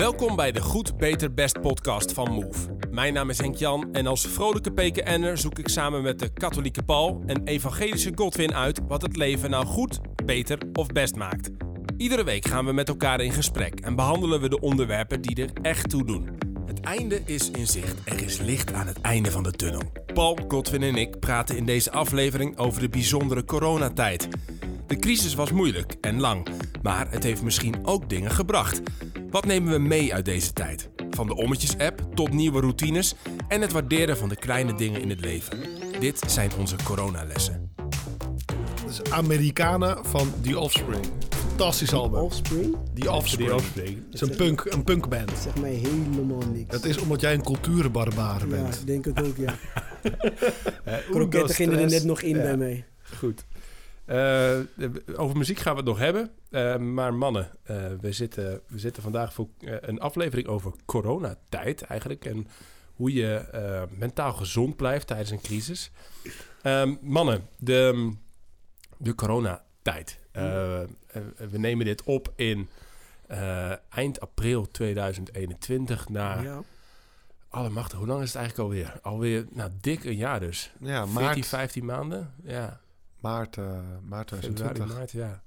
Welkom bij de Goed, Beter, Best podcast van Move. Mijn naam is Henk Jan en als vrolijke PKN'er zoek ik samen met de katholieke Paul en evangelische Godwin uit wat het leven nou goed, beter of best maakt. Iedere week gaan we met elkaar in gesprek en behandelen we de onderwerpen die er echt toe doen. Het einde is in zicht. Er is licht aan het einde van de tunnel. Paul, Godwin en ik praten in deze aflevering over de bijzondere coronatijd. De crisis was moeilijk en lang, maar het heeft misschien ook dingen gebracht. Wat nemen we mee uit deze tijd? Van de Ommetjes-app tot nieuwe routines en het waarderen van de kleine dingen in het leven. Dit zijn onze coronalessen. Dat is Amerikanen van The Offspring. Fantastisch album. Offspring? The Offspring. The Offspring. Het is een, punk, een punkband. Zeg mij helemaal niks. Dat is omdat jij een culturenbarbaar ja, bent. ik denk het ook, ja. Kroketten gingen er net nog in Ja. bij mij. Goed. Eh, over muziek gaan we het nog hebben. Eh, maar mannen, eh, we, zitten, we zitten vandaag voor een aflevering over coronatijd eigenlijk. En hoe je mentaal gezond blijft tijdens een crisis. Ehm, mannen, de, de coronatijd. We nemen dit op in eind april 2021. Na Ja. allemachtig, hoe lang is het eigenlijk alweer? Alweer, nou dik een jaar dus. Ja, 14, maart, 15 maanden. Ja, maart, eh, maart februari, 2020. maart, ja.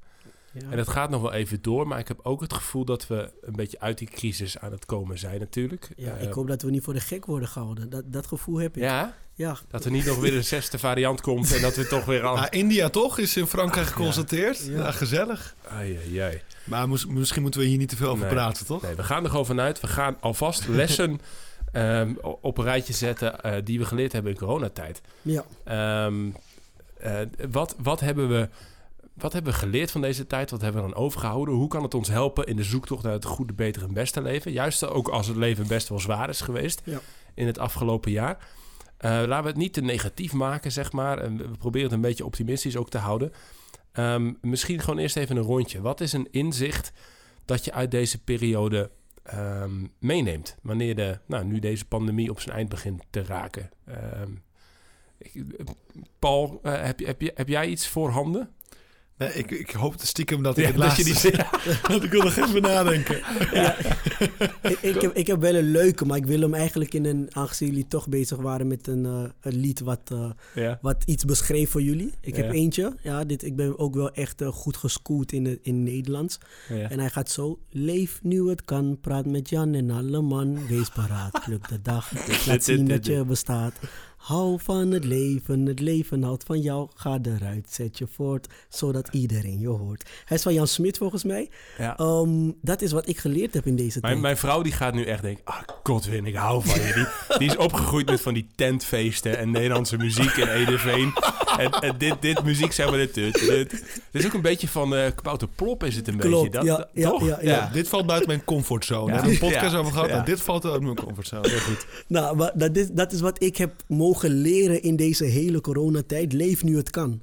Ja. En dat gaat nog wel even door, maar ik heb ook het gevoel dat we een beetje uit die crisis aan het komen zijn natuurlijk. ja, Eh, ik hoop dat we niet voor de gek worden gehouden. Dat, dat gevoel heb ik. Ja, Ja. dat er niet nog weer een zesde variant komt en dat we toch weer al... Ah, India toch? Is in Frankrijk Ach, ja. geconstateerd. Ja. Ja. gezellig. Ai, ai, ai. Maar misschien moeten we hier niet te veel over Nee. praten, toch? Nee, we gaan er gewoon vanuit. We gaan alvast lessen ehm, op een rijtje zetten eh, die we geleerd hebben in coronatijd. Ja. Ehm, eh, wat, wat, hebben we, wat hebben we geleerd van deze tijd? Wat hebben we dan overgehouden? Hoe kan het ons helpen in de zoektocht naar het goede, betere en beste leven? Juist ook als het leven best wel zwaar is geweest Ja. in het afgelopen jaar. Eh, laten we het niet te negatief maken, zeg maar. En we proberen het een beetje optimistisch ook te houden. Ehm, misschien gewoon eerst even een rondje. Wat is een inzicht dat je uit deze periode ehm, meeneemt? Wanneer de, nou, nu deze pandemie op zijn eind begint te raken. Ik- Paul, eh, heb, je, heb, je, heb jij iets voorhanden? Nee, ik, ik hoop stiekem dat ik Ja, het dat laatste... je die- Want ik wil nog even nadenken. Ja. ik, ik, heb, ik heb wel een leuke, maar ik wil hem eigenlijk in een... Aangezien jullie toch bezig waren met een, eh, een lied wat, eh, wat iets beschreef voor jullie. Ik heb eentje. Ja, dit, ik ben ook wel echt goed geschoold in het in Nederlands. En hij gaat zo. Leef nu het kan, praat met Jan en alle man. Wees paraat, pluk de dag. Laat zien dat je bestaat. Hou van het leven, het leven houdt van jou. Ga eruit, zet je voort, zodat iedereen je hoort. Hij is van Jan Smit volgens mij. Ja. Ehm, dat is wat ik geleerd heb in deze Mijn, tijd. mijn vrouw die gaat nu echt denken... Ah, Godwin, ik hou van je. Die, die is opgegroeid met van die tentfeesten en Nederlandse muziek in Ederveen. En, en dit, dit muziek, zeg maar, dit, dit, dit. Het is ook een beetje van eh Kabouter Plop is het een Klopt, beetje. Dat, ja, dat- ja, toch? ja, Ja, dit valt buiten mijn comfortzone. We hebben een podcast Ja. over gehad. Ja. En dit valt uit mijn comfortzone. Heel goed. Nou, maar dat is, dat is wat ik heb mogen leren in deze hele coronatijd. Leef nu het kan.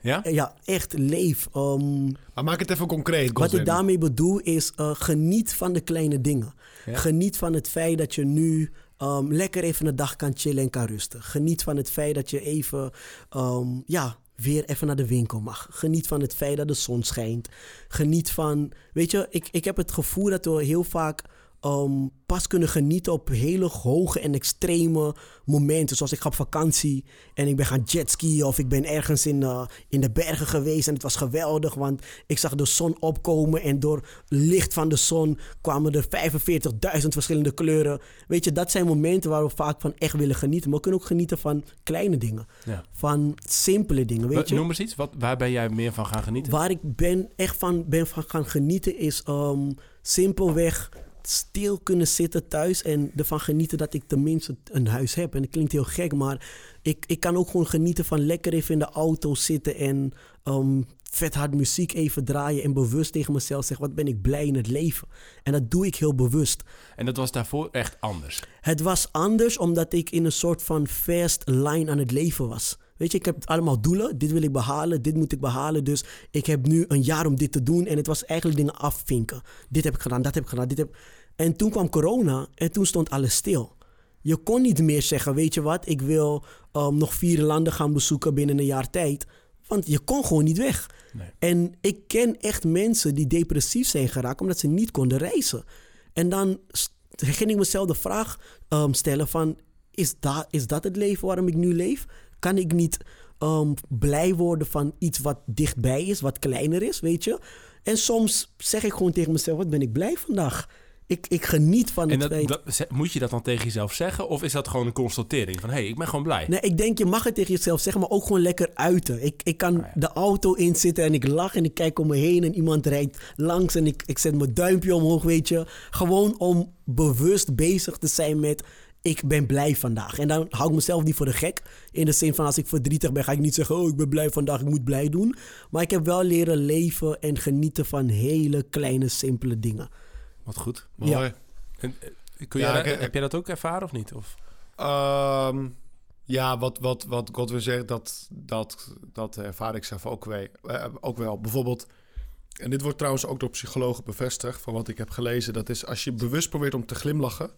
Ja? Eh, Ja, echt leef. Ehm, Maar maak het even concreet, Wat ik daarmee bedoel is, eh, geniet van de kleine dingen. Ja. Geniet van het feit dat je nu ehm, lekker even een dag kan chillen en kan rusten. Geniet van het feit dat je even, ehm, ja, weer even naar de winkel mag. Geniet van het feit dat de zon schijnt. Geniet van, weet je, ik, ik heb het gevoel dat we heel vaak ehm, pas kunnen genieten op hele hoge en extreme momenten. Zoals ik ga op vakantie en ik ben gaan jetskiën of ik ben ergens in, eh, in de bergen geweest en het was geweldig. Want ik zag de zon opkomen en door licht van de zon kwamen er 45.000 verschillende kleuren. Weet je, dat zijn momenten waar we vaak van echt willen genieten. Maar we kunnen ook genieten van kleine dingen. Ja. Van simpele dingen, weet je. Noem eens iets. Wat, waar ben jij meer van gaan genieten? Waar ik ben, echt van ben van gaan genieten is ehm, simpelweg stil kunnen zitten thuis en ervan genieten dat ik tenminste een huis heb. En dat klinkt heel gek, maar ik, ik kan ook gewoon genieten van lekker even in de auto zitten en ehm, vet hard muziek even draaien en bewust tegen mezelf zeggen, wat ben ik blij in het leven. En dat doe ik heel bewust. En dat was daarvoor echt anders. Het was anders omdat ik in een soort van fast line aan het leven was. Weet je, ik heb allemaal doelen. Dit wil ik behalen, dit moet ik behalen. Dus ik heb nu een jaar om dit te doen. En het was eigenlijk dingen afvinken. Dit heb ik gedaan, dat heb ik gedaan, dit heb... En toen kwam corona en toen stond alles stil. Je kon niet meer zeggen, weet je wat, ik wil ehm, nog vier landen gaan bezoeken binnen een jaar tijd. Want je kon gewoon niet weg. Nee. En ik ken echt mensen die depressief zijn geraakt omdat ze niet konden reizen. En dan ging ik mezelf de vraag ehm, stellen van... Is dat, is dat het leven waarom ik nu leef? Kan ik niet ehm, blij worden van iets wat dichtbij is, wat kleiner is, weet je? En soms zeg ik gewoon tegen mezelf, wat ben ik blij vandaag. Ik, ik geniet van En het dat, feit... dat, moet je dat dan tegen jezelf zeggen? Of is dat gewoon een constatering van... hé, hey, ik ben gewoon blij? Nee, ik denk je mag het tegen jezelf zeggen, maar ook gewoon lekker uiten. Ik, ik kan Ah, ja. de auto inzitten en ik lach en ik kijk om me heen en iemand rijdt langs en ik, ik zet mijn duimpje omhoog, weet je. Gewoon om bewust bezig te zijn met ik ben blij vandaag. En dan hou ik mezelf niet voor de gek. In de zin van als ik verdrietig ben, ga ik niet zeggen, oh ik ben blij vandaag, ik moet blij doen. Maar ik heb wel leren leven en genieten van hele kleine, simpele dingen. Wat goed. Mooi. En, eh, kun jij, ik- heb jij dat ook ervaren of niet? Of? Ehm, ja, wat, wat, wat Godwin zegt, dat, dat, dat ervaar ik zelf ook, wel, eh, ook wel. Bijvoorbeeld, en dit wordt trouwens ook door psychologen bevestigd, van wat ik heb gelezen. Dat is als je bewust probeert om te glimlachen.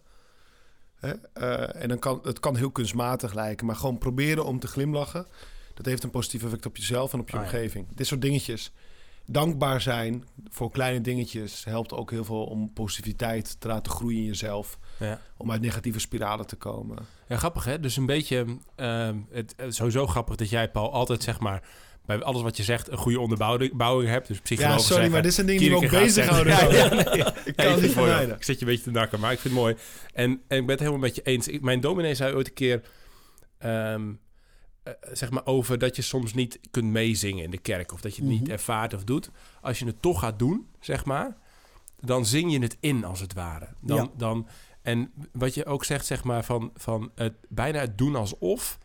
Hè, eh, en dan kan het kan heel kunstmatig lijken, maar gewoon proberen om te glimlachen. Dat heeft een positief effect op jezelf en op je Ah, ja. omgeving. Dit soort dingetjes. Dankbaar zijn voor kleine dingetjes helpt ook heel veel om positiviteit te laten groeien in jezelf. Ja. Om uit negatieve spiralen te komen. ja, grappig hè? Dus een beetje... ehm, het, sowieso grappig dat jij, Paul, altijd zeg maar... bij alles wat je zegt een goede onderbouwing bouwing hebt. Dus Ja, psychologen sorry, zeggen, maar dit zijn dingen die me ook bezighouden. Ja, ja, nee. Ik Ja, kan vind niet vermijden. Ik zit je een beetje te nakken, maar ik vind het mooi. En, en ik ben het helemaal met je eens. Ik, mijn dominee zei ooit een keer... ehm, eh, zeg maar over dat je soms niet kunt meezingen in de kerk... of dat je het niet Mhm. ervaart of doet. Als je het toch gaat doen, zeg maar... dan zing je het in, als het ware. Dan, Ja. dan, en wat je ook zegt, zeg maar, van, van het, bijna het doen alsof...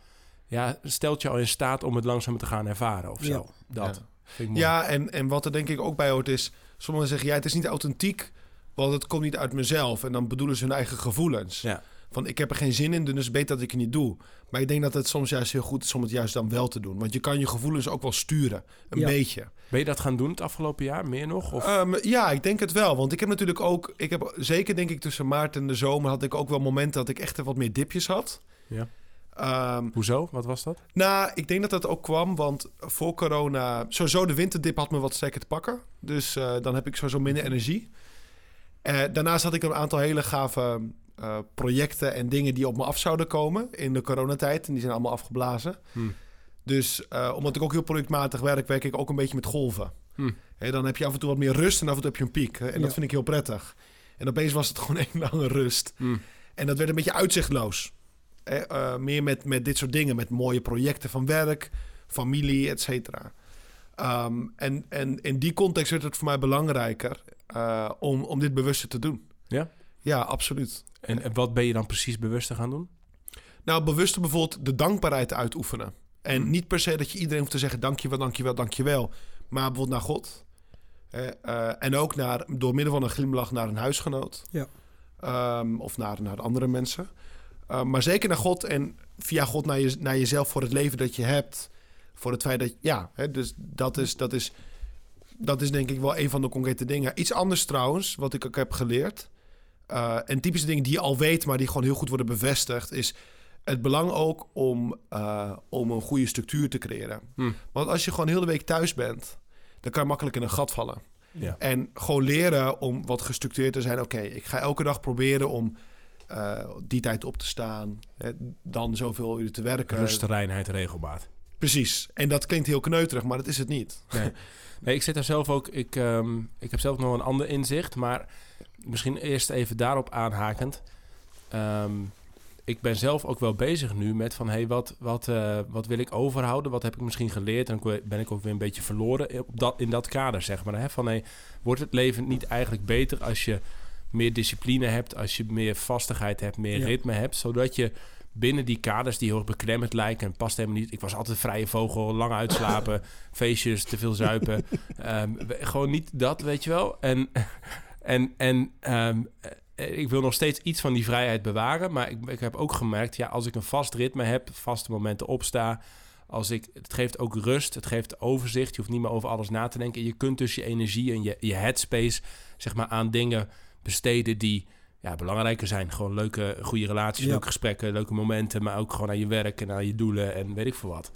ja, stelt je al in staat om het langzaam te gaan ervaren of zo. Ja. Dat Ja. vind ik mooi. Ja, en, en wat er denk ik ook bij hoort is... Sommigen zeggen, ja, het is niet authentiek... want het komt niet uit mezelf. En dan bedoelen ze hun eigen gevoelens. Ja. Van, ik heb er geen zin in, dus beter dat ik het niet doe. Maar ik denk dat het soms juist heel goed is om het juist dan wel te doen. Want je kan je gevoelens ook wel sturen. Een Ja. beetje. Ben je dat gaan doen het afgelopen jaar? Meer nog? Of? Ehm, ja, ik denk het wel. Want ik heb natuurlijk ook... Ik heb zeker denk ik tussen maart en de zomer... had ik ook wel momenten dat ik echt wat meer dipjes had. Ja. Ehm, Hoezo? Wat was dat? Nou, ik denk dat dat ook kwam, want voor corona... Sowieso de winterdip had me wat sterker te pakken. Dus eh, dan heb ik sowieso minder energie. Eh, daarnaast had ik een aantal hele gave eh, projecten en dingen die op me af zouden komen in de coronatijd. En die zijn allemaal afgeblazen. Hm. Dus eh, omdat ik ook heel projectmatig werk, werk ik ook een beetje met golven. Hm. Hè, dan heb je af en toe wat meer rust en af en toe heb je een piek. Hè, en dat vind ik heel prettig. En opeens was het gewoon één lange rust. Hm. En dat werd een beetje uitzichtloos. Hè, eh, meer met, met dit soort dingen, met mooie projecten van werk, familie, et cetera. Ehm, en, en in die context werd het voor mij belangrijker om, om dit bewuster te doen. Ja? Ja, absoluut. En, en wat ben je dan precies bewust te gaan doen? Nou, bewuster bijvoorbeeld de dankbaarheid uitoefenen. En Hmm. niet per se dat je iedereen hoeft te zeggen dankjewel, dankjewel, dankjewel. Maar bijvoorbeeld naar God. Eh, eh, en ook naar, door middel van een glimlach naar een huisgenoot. Ja. Ehm, of naar, naar andere mensen. Eh, maar zeker naar God en via God naar, je, naar jezelf voor het leven dat je hebt. Voor het feit dat, ja, hè, dus dat is, dat, is, dat is denk ik wel een van de concrete dingen. Iets anders trouwens, wat ik ook heb geleerd. Eh, en typische dingen die je al weet, maar die gewoon heel goed worden bevestigd, is het belang ook om, eh, om een goede structuur te creëren. Hm. Want als je gewoon heel de week thuis bent, dan kan je makkelijk in een gat vallen. Ja. En gewoon leren om wat gestructureerd te zijn. Oké, ik ga elke dag proberen om eh, die tijd op te staan. Hè, dan zoveel uur te werken. Rust, reinheid, regelmaat. Precies. En dat klinkt heel kneuterig, maar dat is het niet. Nee. nee, ik zit daar zelf ook... Ik, ehm, ik heb zelf nog een ander inzicht, maar misschien eerst even daarop aanhakend. Ehm, ik ben zelf ook wel bezig nu met van... Hey, wat, wat, eh, wat wil ik overhouden? Wat heb ik misschien geleerd? En ben ik ook weer een beetje verloren op dat, in dat kader, zeg maar. Hè? Van, hey, wordt het leven niet eigenlijk beter als je meer discipline hebt... als je meer vastigheid hebt, meer Ja. ritme hebt... zodat je binnen die kaders die heel erg beklemmend lijken... en past helemaal niet... Ik was altijd vrije vogel, lang uitslapen... feestjes, te veel zuipen. Ehm, gewoon niet dat, weet je wel. En, en, en ehm, eh, ik wil nog steeds iets van die vrijheid bewaren. Maar ik, ik heb ook gemerkt, ja, als ik een vast ritme heb, vaste momenten opsta. Als ik, het geeft ook rust, het geeft overzicht. Je hoeft niet meer over alles na te denken. En je kunt dus je energie en je, je headspace, zeg maar, aan dingen besteden die ja, belangrijker zijn. Gewoon leuke, goede relaties, Ja. leuke gesprekken, leuke momenten. Maar ook gewoon aan je werk en aan je doelen en weet ik veel wat.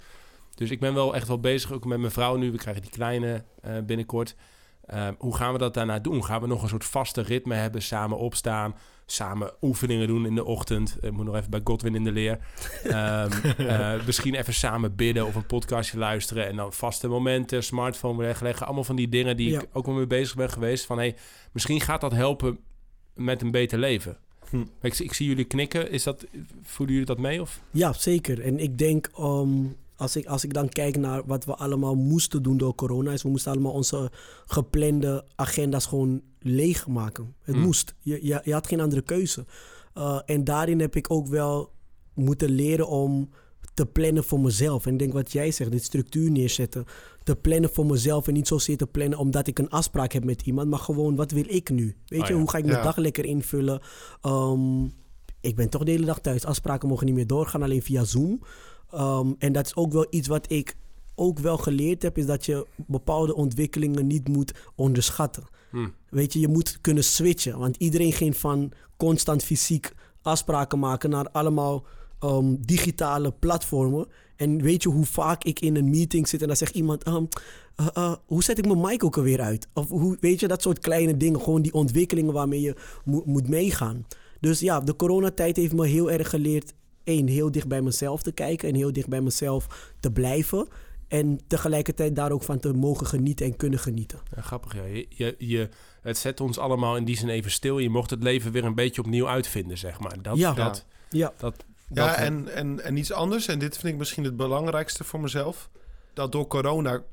Dus ik ben wel echt wel bezig, ook met mijn vrouw nu. We krijgen die kleine eh, binnenkort. Ehm, hoe gaan we dat daarna doen? Gaan we nog een soort vaste ritme hebben, samen opstaan, samen oefeningen doen in de ochtend? Ik moet nog even bij Godwin in de leer. Ehm, eh, misschien even samen bidden of een podcastje luisteren en dan vaste momenten, smartphone wegleggen. Allemaal van die dingen die Ja. ik ook wel mee bezig ben geweest. Van hey, misschien gaat dat helpen met een beter leven. Hm. Ik, ik zie jullie knikken. Is dat, voelen jullie dat mee? Of? Ja, zeker. En ik denk, ehm, als, ik, als ik dan kijk naar wat we allemaal moesten doen door corona, is we moesten allemaal onze geplande agenda's gewoon leegmaken. Het Hmm. moest. Je, je, je had geen andere keuze. Uh, en daarin heb ik ook wel moeten leren om te plannen voor mezelf. En ik denk wat jij zegt, dit structuur neerzetten. Te plannen voor mezelf en niet zozeer te plannen omdat ik een afspraak heb met iemand, maar gewoon wat wil ik nu? Weet Oh je, ja. hoe ga ik mijn Ja. dag lekker invullen? Ehm, ik ben toch de hele dag thuis. Afspraken mogen niet meer doorgaan, alleen via Zoom. Um, en dat is ook wel iets wat ik ook wel geleerd heb, is dat je bepaalde ontwikkelingen niet moet onderschatten. Hm. Weet je, je moet kunnen switchen. Want iedereen ging van constant fysiek afspraken maken naar allemaal um, digitale platformen. En weet je hoe vaak ik in een meeting zit en dan zegt iemand: um, uh, uh, Hoe zet ik mijn mic ook alweer uit? Of hoe, weet je, dat soort kleine dingen. Gewoon die ontwikkelingen waarmee je mo moet meegaan. Dus ja, de coronatijd heeft me heel erg geleerd. Één, heel dicht bij mezelf te kijken en heel dicht bij mezelf te blijven. En tegelijkertijd daar ook van te mogen genieten en kunnen genieten. Ja, grappig, ja. Je, je, je, het zet ons allemaal in die zin even stil. Je mocht het leven weer een beetje opnieuw uitvinden, zeg maar. Dat, Ja. dat, Ja, dat, Ja, dat- en, en, en iets anders, en dit vind ik misschien het belangrijkste voor mezelf. Dat door corona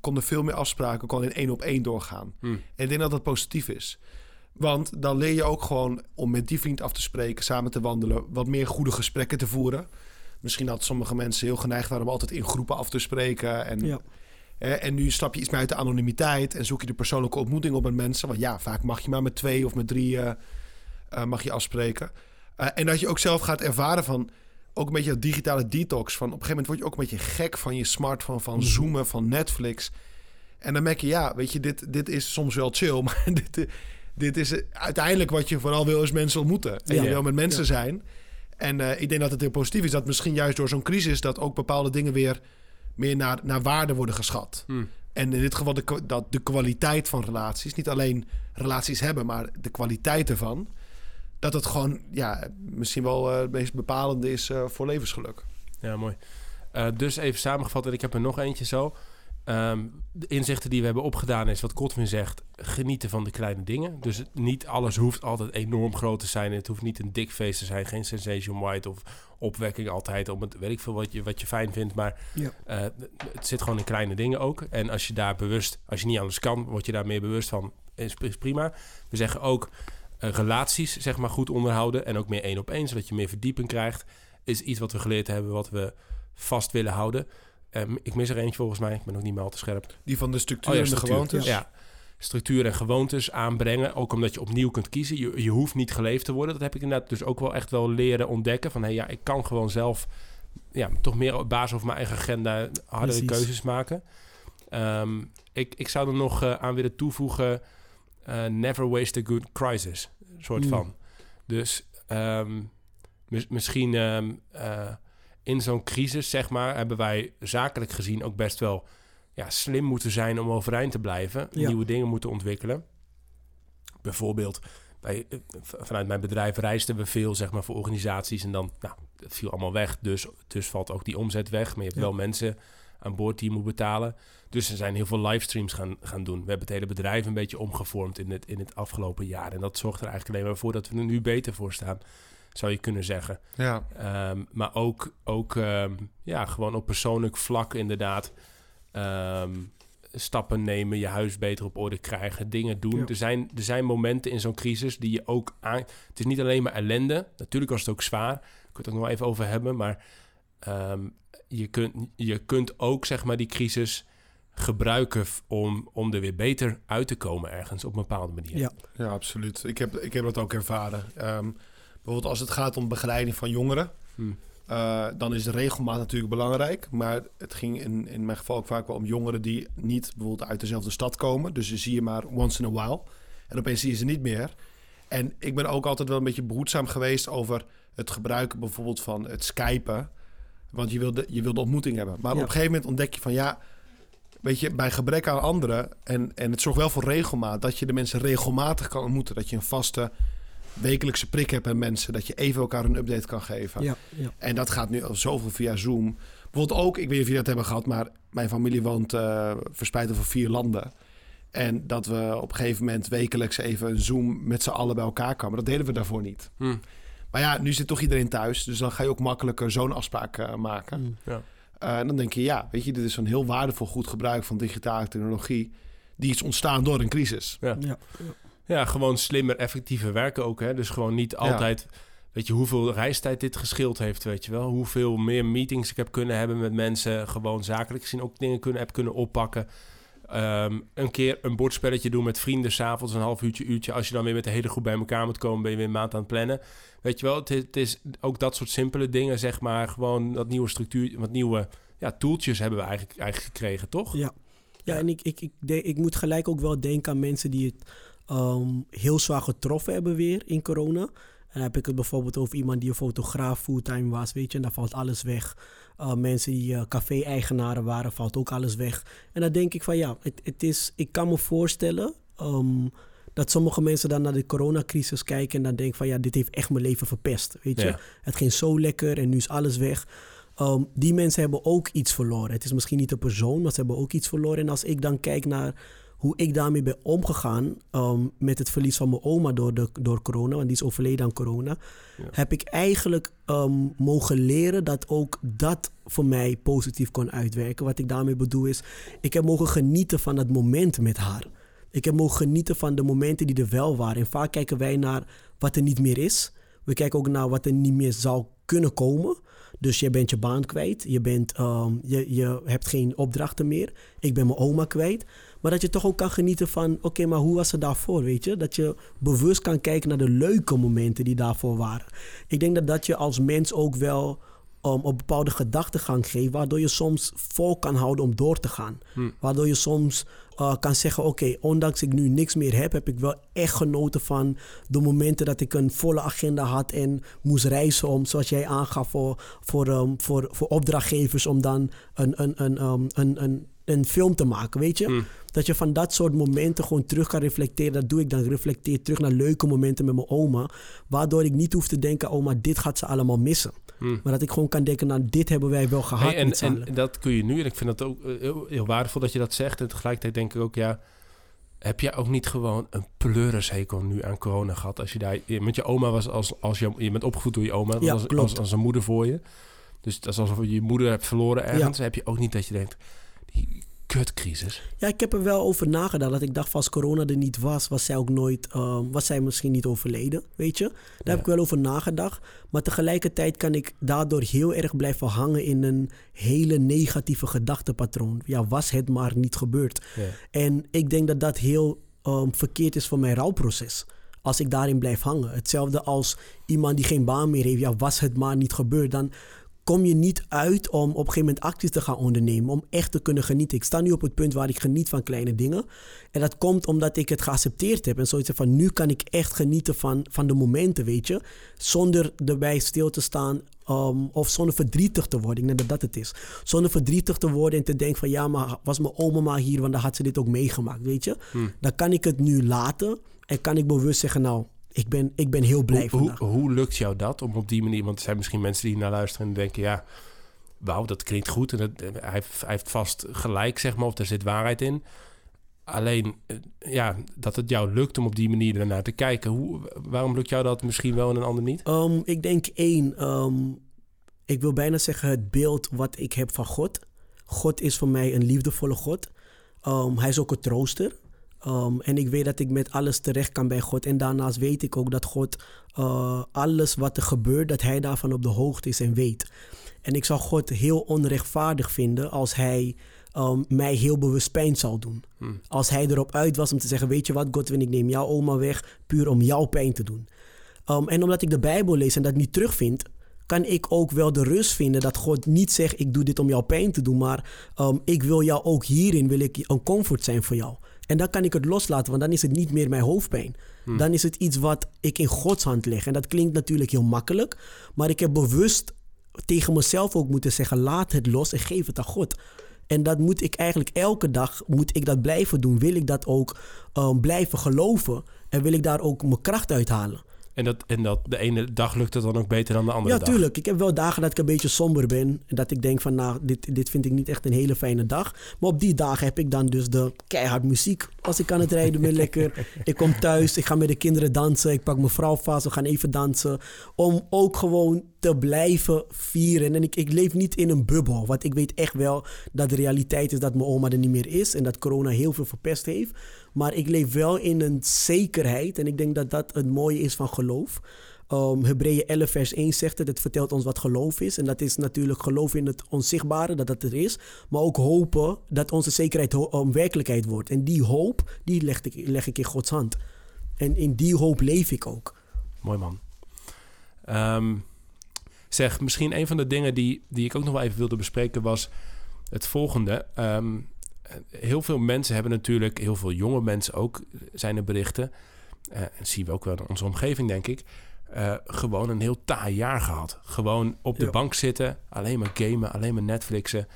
konden veel meer afspraken kon in één op één doorgaan. Hm. En ik denk dat dat positief is. Want dan leer je ook gewoon om met die vriend af te spreken, samen te wandelen, wat meer goede gesprekken te voeren. Misschien dat sommige mensen heel geneigd waren om altijd in groepen af te spreken. En, ja. hè, en nu stap je iets meer uit de anonimiteit en zoek je de persoonlijke ontmoeting op met mensen. Want ja, vaak mag je maar met twee of met drie eh, eh, mag je afspreken. Eh, en dat je ook zelf gaat ervaren van ook een beetje dat digitale detox. Van op een gegeven moment word je ook een beetje gek van je smartphone, van Mhm. zoomen, van Netflix. En dan merk je, ja, weet je, dit, dit is soms wel chill, maar dit, dit is uiteindelijk wat je vooral wil is mensen ontmoeten. En Ja. je wil met mensen Ja. zijn. En eh, ik denk dat het heel positief is dat misschien juist door zo'n crisis dat ook bepaalde dingen weer meer naar, naar waarde worden geschat. hm. En in dit geval de, dat de kwaliteit van relaties, niet alleen relaties hebben, maar de kwaliteit ervan, dat het gewoon ja, misschien wel eh, het meest bepalende is eh, voor levensgeluk. Ja, mooi. Dus even samengevat, en ik heb er nog eentje zo. Ehm, de inzichten die we hebben opgedaan is wat Godwin zegt: genieten van de kleine dingen. Dus niet alles hoeft altijd enorm groot te zijn. Het hoeft niet een dik feest te zijn, geen sensation white of opwekking altijd om het weet ik veel wat je, wat je fijn vindt. Maar Ja. eh, het zit gewoon in kleine dingen ook. En als je daar bewust, als je niet anders kan, word je daar meer bewust van. Is, is prima. We zeggen ook eh, relaties zeg maar goed onderhouden en ook meer één op één, zodat je meer verdieping krijgt. Is iets wat we geleerd hebben, wat we vast willen houden. Ehm, ik mis er eentje volgens mij. Ik ben ook niet meer al te scherp. Die van de structuur Oh ja, en de gewoontes. Ja. Structuur en gewoontes aanbrengen. Ook omdat je opnieuw kunt kiezen. Je, je hoeft niet geleefd te worden. Dat heb ik inderdaad dus ook wel echt wel leren ontdekken. Van hé, ja, ik kan gewoon zelf ja, toch meer op basis over mijn eigen agenda hardere Precies. keuzes maken. Ehm, ik, ik zou er nog eh, aan willen toevoegen... eh, never waste a good crisis. soort Mm. van. Dus ehm, mis- misschien eh, in zo'n crisis, zeg maar... hebben wij zakelijk gezien ook best wel ja, slim moeten zijn om overeind te blijven. Ja. Nieuwe dingen moeten ontwikkelen. Bijvoorbeeld, bij, eh, vanuit mijn bedrijf reisden we veel zeg maar, voor organisaties. En dan, nou, dat viel allemaal weg. Dus, dus valt ook die omzet weg. Maar je hebt Ja. wel mensen aan boord die je moet betalen. Dus er zijn heel veel livestreams gaan, gaan doen. We hebben het hele bedrijf een beetje omgevormd in het, in het afgelopen jaar. En dat zorgt er eigenlijk alleen maar voor dat we er nu beter voor staan. Zou je kunnen zeggen. Ja. Ehm, maar ook, ook ehm, ja, gewoon op persoonlijk vlak inderdaad. ehm, stappen nemen, je huis beter op orde krijgen, dingen doen. Ja. Er, zijn, er zijn momenten in zo'n crisis die je ook aan... Het is niet alleen maar ellende. Natuurlijk was het ook zwaar. Ik wil het ook nog wel even over hebben. Maar ehm, je, kunt, je kunt ook zeg maar die crisis gebruiken om, om er weer beter uit te komen ergens op een bepaalde manier. Ja. Ja, absoluut. Ik heb, ik heb dat ook ervaren. Ehm, bijvoorbeeld als het gaat om begeleiding van jongeren, Hm. eh, dan is de regelmaat natuurlijk belangrijk. Maar het ging in, in mijn geval ook vaak wel om jongeren die niet bijvoorbeeld uit dezelfde stad komen. Dus ze zie je maar once in a while. En opeens zie je ze niet meer. En ik ben ook altijd wel een beetje behoedzaam geweest over het gebruiken bijvoorbeeld van het skypen. Want je wilde, je wilde ontmoeting hebben. Maar Ja. op een gegeven moment ontdek je van ja, weet je, bij gebrek aan anderen... En, en het zorgt wel voor regelmaat... dat je de mensen regelmatig kan ontmoeten. Dat je een vaste wekelijkse prik hebt met mensen. Dat je even elkaar een update kan geven. Ja, ja. En dat gaat nu al zoveel via Zoom. Bijvoorbeeld ook, ik weet niet of jullie dat hebben gehad... maar mijn familie woont eh, verspreid over vier landen... En dat we op een gegeven moment wekelijks even een Zoom met z'n allen bij elkaar kwamen. Dat deden we daarvoor niet. Hm. Maar ja, nu zit toch iedereen thuis. Dus dan ga je ook makkelijker zo'n afspraak eh, maken. Mm. Ja. Eh, en dan denk je, ja, weet je, dit is een heel waardevol goed gebruik van digitale technologie. Die is ontstaan door een crisis. Ja. ja. Ja, gewoon slimmer, effectiever werken ook. Hè? Dus gewoon niet altijd... Weet je hoeveel reistijd dit gescheeld heeft, weet je wel? Hoeveel meer meetings ik heb kunnen hebben met mensen. Gewoon zakelijk gezien ook dingen kunnen, heb kunnen oppakken. Ehm, een keer een bordspelletje doen met vrienden s'avonds, een half uurtje, uurtje. Als je dan weer met de hele groep bij elkaar moet komen, ben je weer een maand aan het plannen. Weet je wel, het is, het is ook dat soort simpele dingen, zeg maar. Gewoon dat nieuwe structuur, wat nieuwe ja, toeltjes hebben we eigenlijk, eigenlijk gekregen, toch? Ja, ja en ik, ik, ik, ik moet gelijk ook wel denken aan mensen die het ehm, heel zwaar getroffen hebben weer in corona. En dan heb ik het bijvoorbeeld over iemand die een fotograaf fulltime was, weet je, en daar valt alles weg. Uh, mensen die eh, café-eigenaren waren, valt ook alles weg. En dan denk ik van ja, het, het is, ik kan me voorstellen ehm, dat sommige mensen dan naar de coronacrisis kijken en dan denken van ja, dit heeft echt mijn leven verpest, weet je. Ja. Het ging zo lekker en nu is alles weg. Ehm, die mensen hebben ook iets verloren. Het is misschien niet een persoon, maar ze hebben ook iets verloren. En als ik dan kijk naar hoe ik daarmee ben omgegaan ehm, met het verlies van mijn oma door, de, door corona, want die is overleden aan corona, Ja. heb ik eigenlijk ehm, mogen leren dat ook dat voor mij positief kon uitwerken. Wat ik daarmee bedoel is, ik heb mogen genieten van het moment met haar. Ik heb mogen genieten van de momenten die er wel waren. En vaak kijken wij naar wat er niet meer is. We kijken ook naar wat er niet meer zou kunnen komen. Dus je bent je baan kwijt. Je, bent, ehm, je, je hebt geen opdrachten meer. Ik ben mijn oma kwijt. Maar dat je toch ook kan genieten van... Oké, maar hoe was het daarvoor, weet je? Dat je bewust kan kijken naar de leuke momenten die daarvoor waren. Ik denk dat dat je als mens ook wel... Um, een bepaalde gedachtegang geeft... waardoor je soms vol kan houden om door te gaan. Hm. Waardoor je soms uh, kan zeggen... oké, ondanks ik nu niks meer heb... heb ik wel echt genoten van de momenten dat ik een volle agenda had... en moest reizen om, zoals jij aangaf... voor, voor, um, voor, voor opdrachtgevers om dan een, een, een, um, een, een, een film te maken, weet je? Hm. Dat je van dat soort momenten gewoon terug kan reflecteren. Dat doe ik dan. Ik reflecteer terug naar leuke momenten met mijn oma. Waardoor ik niet hoef te denken, oma, dit gaat ze allemaal missen. Hm. Maar dat ik gewoon kan denken, nou, dit hebben wij wel gehad Hey, en, en dat kun je nu, en ik vind dat ook eh, heel, heel waardevol dat je dat zegt. En tegelijkertijd denk ik ook, ja, heb jij ook niet gewoon een pleurishekel nu aan corona gehad? Als je daar met je oma was, als, als je, je bent opgevoed door je oma, Ja, als, als, als een moeder voor je. Dus dat is alsof je je moeder hebt verloren ergens. Heb je ook niet dat je denkt, kutcrisis. Ja, ik heb er wel over nagedacht. Dat ik dacht, van als corona er niet was, was zij ook nooit, ehm, was zij misschien niet overleden, weet je? Daar heb ik wel over nagedacht. Maar tegelijkertijd kan ik daardoor heel erg blijven hangen in een hele negatieve gedachtepatroon. Ja, was het maar niet gebeurd. Ja. En ik denk dat dat heel ehm, verkeerd is voor mijn rouwproces. Als ik daarin blijf hangen. Hetzelfde als iemand die geen baan meer heeft. Ja, was het maar niet gebeurd. Dan kom je niet uit om op een gegeven moment acties te gaan ondernemen. Om echt te kunnen genieten. Ik sta nu op het punt waar ik geniet van kleine dingen. En dat komt omdat ik het geaccepteerd heb. En zoiets van nu kan ik echt genieten van, van de momenten, weet je. Zonder erbij stil te staan. um, of zonder verdrietig te worden. Ik denk dat dat het is. Zonder verdrietig te worden en te denken van ja, maar was mijn oma maar hier, want dan had ze dit ook meegemaakt, weet je. Hm. Dan kan ik het nu laten en kan ik bewust zeggen, nou, ik ben, ik ben heel blij Hoe, hoe, hoe lukt jou dat om op die manier... Want er zijn misschien mensen die naar luisteren en denken... ja, wauw, dat klinkt goed. En dat, hij, heeft, hij heeft vast gelijk, zeg maar, of er zit waarheid in. Alleen, eh, ja, dat het jou lukt om op die manier ernaar te kijken. Hoe, waarom lukt jou dat misschien wel en een ander niet? Um, ik denk één, ehm, ik wil bijna zeggen het beeld wat ik heb van God. God is voor mij een liefdevolle God. Um, hij is ook een trooster. Um, en ik weet dat ik met alles terecht kan bij God. En daarnaast weet ik ook dat God uh, alles wat er gebeurt, dat hij daarvan op de hoogte is en weet. En ik zou God heel onrechtvaardig vinden als hij um, mij heel bewust pijn zou doen. Hm. Als hij erop uit was om te zeggen, weet je wat Godwin, ik neem jouw oma weg puur om jouw pijn te doen. Um, en omdat ik de Bijbel lees en dat niet terugvind, kan ik ook wel de rust vinden dat God niet zegt, ik doe dit om jouw pijn te doen, maar um, ik wil jou ook hierin, wil ik een comfort zijn voor jou. En dan kan ik het loslaten, want dan is het niet meer mijn hoofdpijn. Hm. Dan is het iets wat ik in Gods hand leg. En dat klinkt natuurlijk heel makkelijk, maar ik heb bewust tegen mezelf ook moeten zeggen, laat het los en geef het aan God. En dat moet ik eigenlijk elke dag moet ik dat blijven doen. Wil ik dat ook um, blijven geloven en wil ik daar ook mijn kracht uithalen. En, dat, en dat de ene dag lukt het dan ook beter dan de andere ja, dag? Ja, tuurlijk. Ik heb wel dagen dat ik een beetje somber ben. En dat ik denk van, nou, dit, dit vind ik niet echt een hele fijne dag. Maar op die dagen heb ik dan dus de keihard muziek. Als ik aan het rijden ben lekker. Ik kom thuis, ik ga met de kinderen dansen. Ik pak mijn vrouw vast, we gaan even dansen. Om ook gewoon te blijven vieren. En ik, ik leef niet in een bubbel. Want ik weet echt wel dat de realiteit is dat mijn oma er niet meer is. En dat corona heel veel verpest heeft. Maar ik leef wel in een zekerheid. En ik denk dat dat het mooie is van geloof. Um, Hebreeën 11 vers 1 zegt het. Het vertelt ons wat geloof is. En dat is natuurlijk geloof in het onzichtbare, dat dat er is. Maar ook hopen dat onze zekerheid um, werkelijkheid wordt. En die hoop, die leg ik, leg ik in Gods hand. En in die hoop leef ik ook. Mooi man. Um, zeg, misschien een van de dingen die, die ik ook nog wel even wilde bespreken was het volgende. Um, heel veel mensen hebben natuurlijk, heel veel jonge mensen ook, zijn er berichten. Uh, en zien we ook wel in onze omgeving, denk ik. Uh, gewoon een heel taai jaar gehad. Gewoon op de ja. bank zitten, alleen maar gamen, alleen maar Netflixen.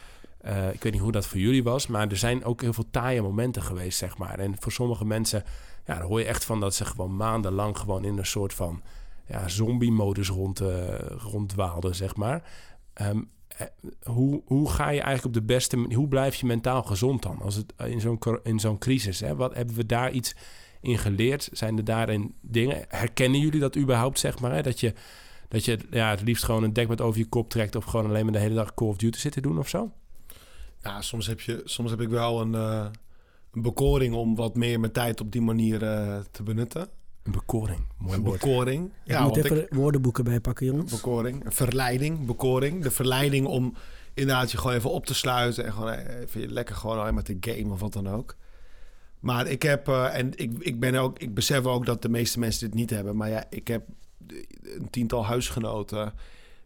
Uh, ik weet niet hoe dat voor jullie was, maar er zijn ook heel veel taaie momenten geweest, zeg maar. En voor sommige mensen, ja, daar hoor je echt van dat ze gewoon maandenlang gewoon in een soort van ja, zombie-modus rond, ronddwaalden, zeg maar. Um, hoe, hoe ga je eigenlijk op de beste hoe blijf je mentaal gezond dan als het in zo'n in zo'n crisis? Hè? Wat hebben we daar iets in geleerd? Zijn er daarin dingen? Herkennen jullie dat überhaupt, zeg maar? Hè? Dat je, dat je ja, het liefst gewoon een dekbed over je kop trekt of gewoon alleen maar de hele dag Call of Duty zit te doen of zo? Ja, soms heb, je, soms heb ik wel een, uh, een bekoring om wat meer mijn tijd op die manier te benutten. Een bekoring. Mooi een woord. bekoring. Ja, moet even ik, woordenboeken bijpakken, jongens. Bekoring. Verleiding. Bekoring. De verleiding om inderdaad je gewoon even op te sluiten. En gewoon even lekker gewoon alleen maar te gamen of wat dan ook. Maar ik heb, uh, en ik, ik ben ook, ik besef ook dat de meeste mensen dit niet hebben. Maar ja, ik heb een tiental huisgenoten.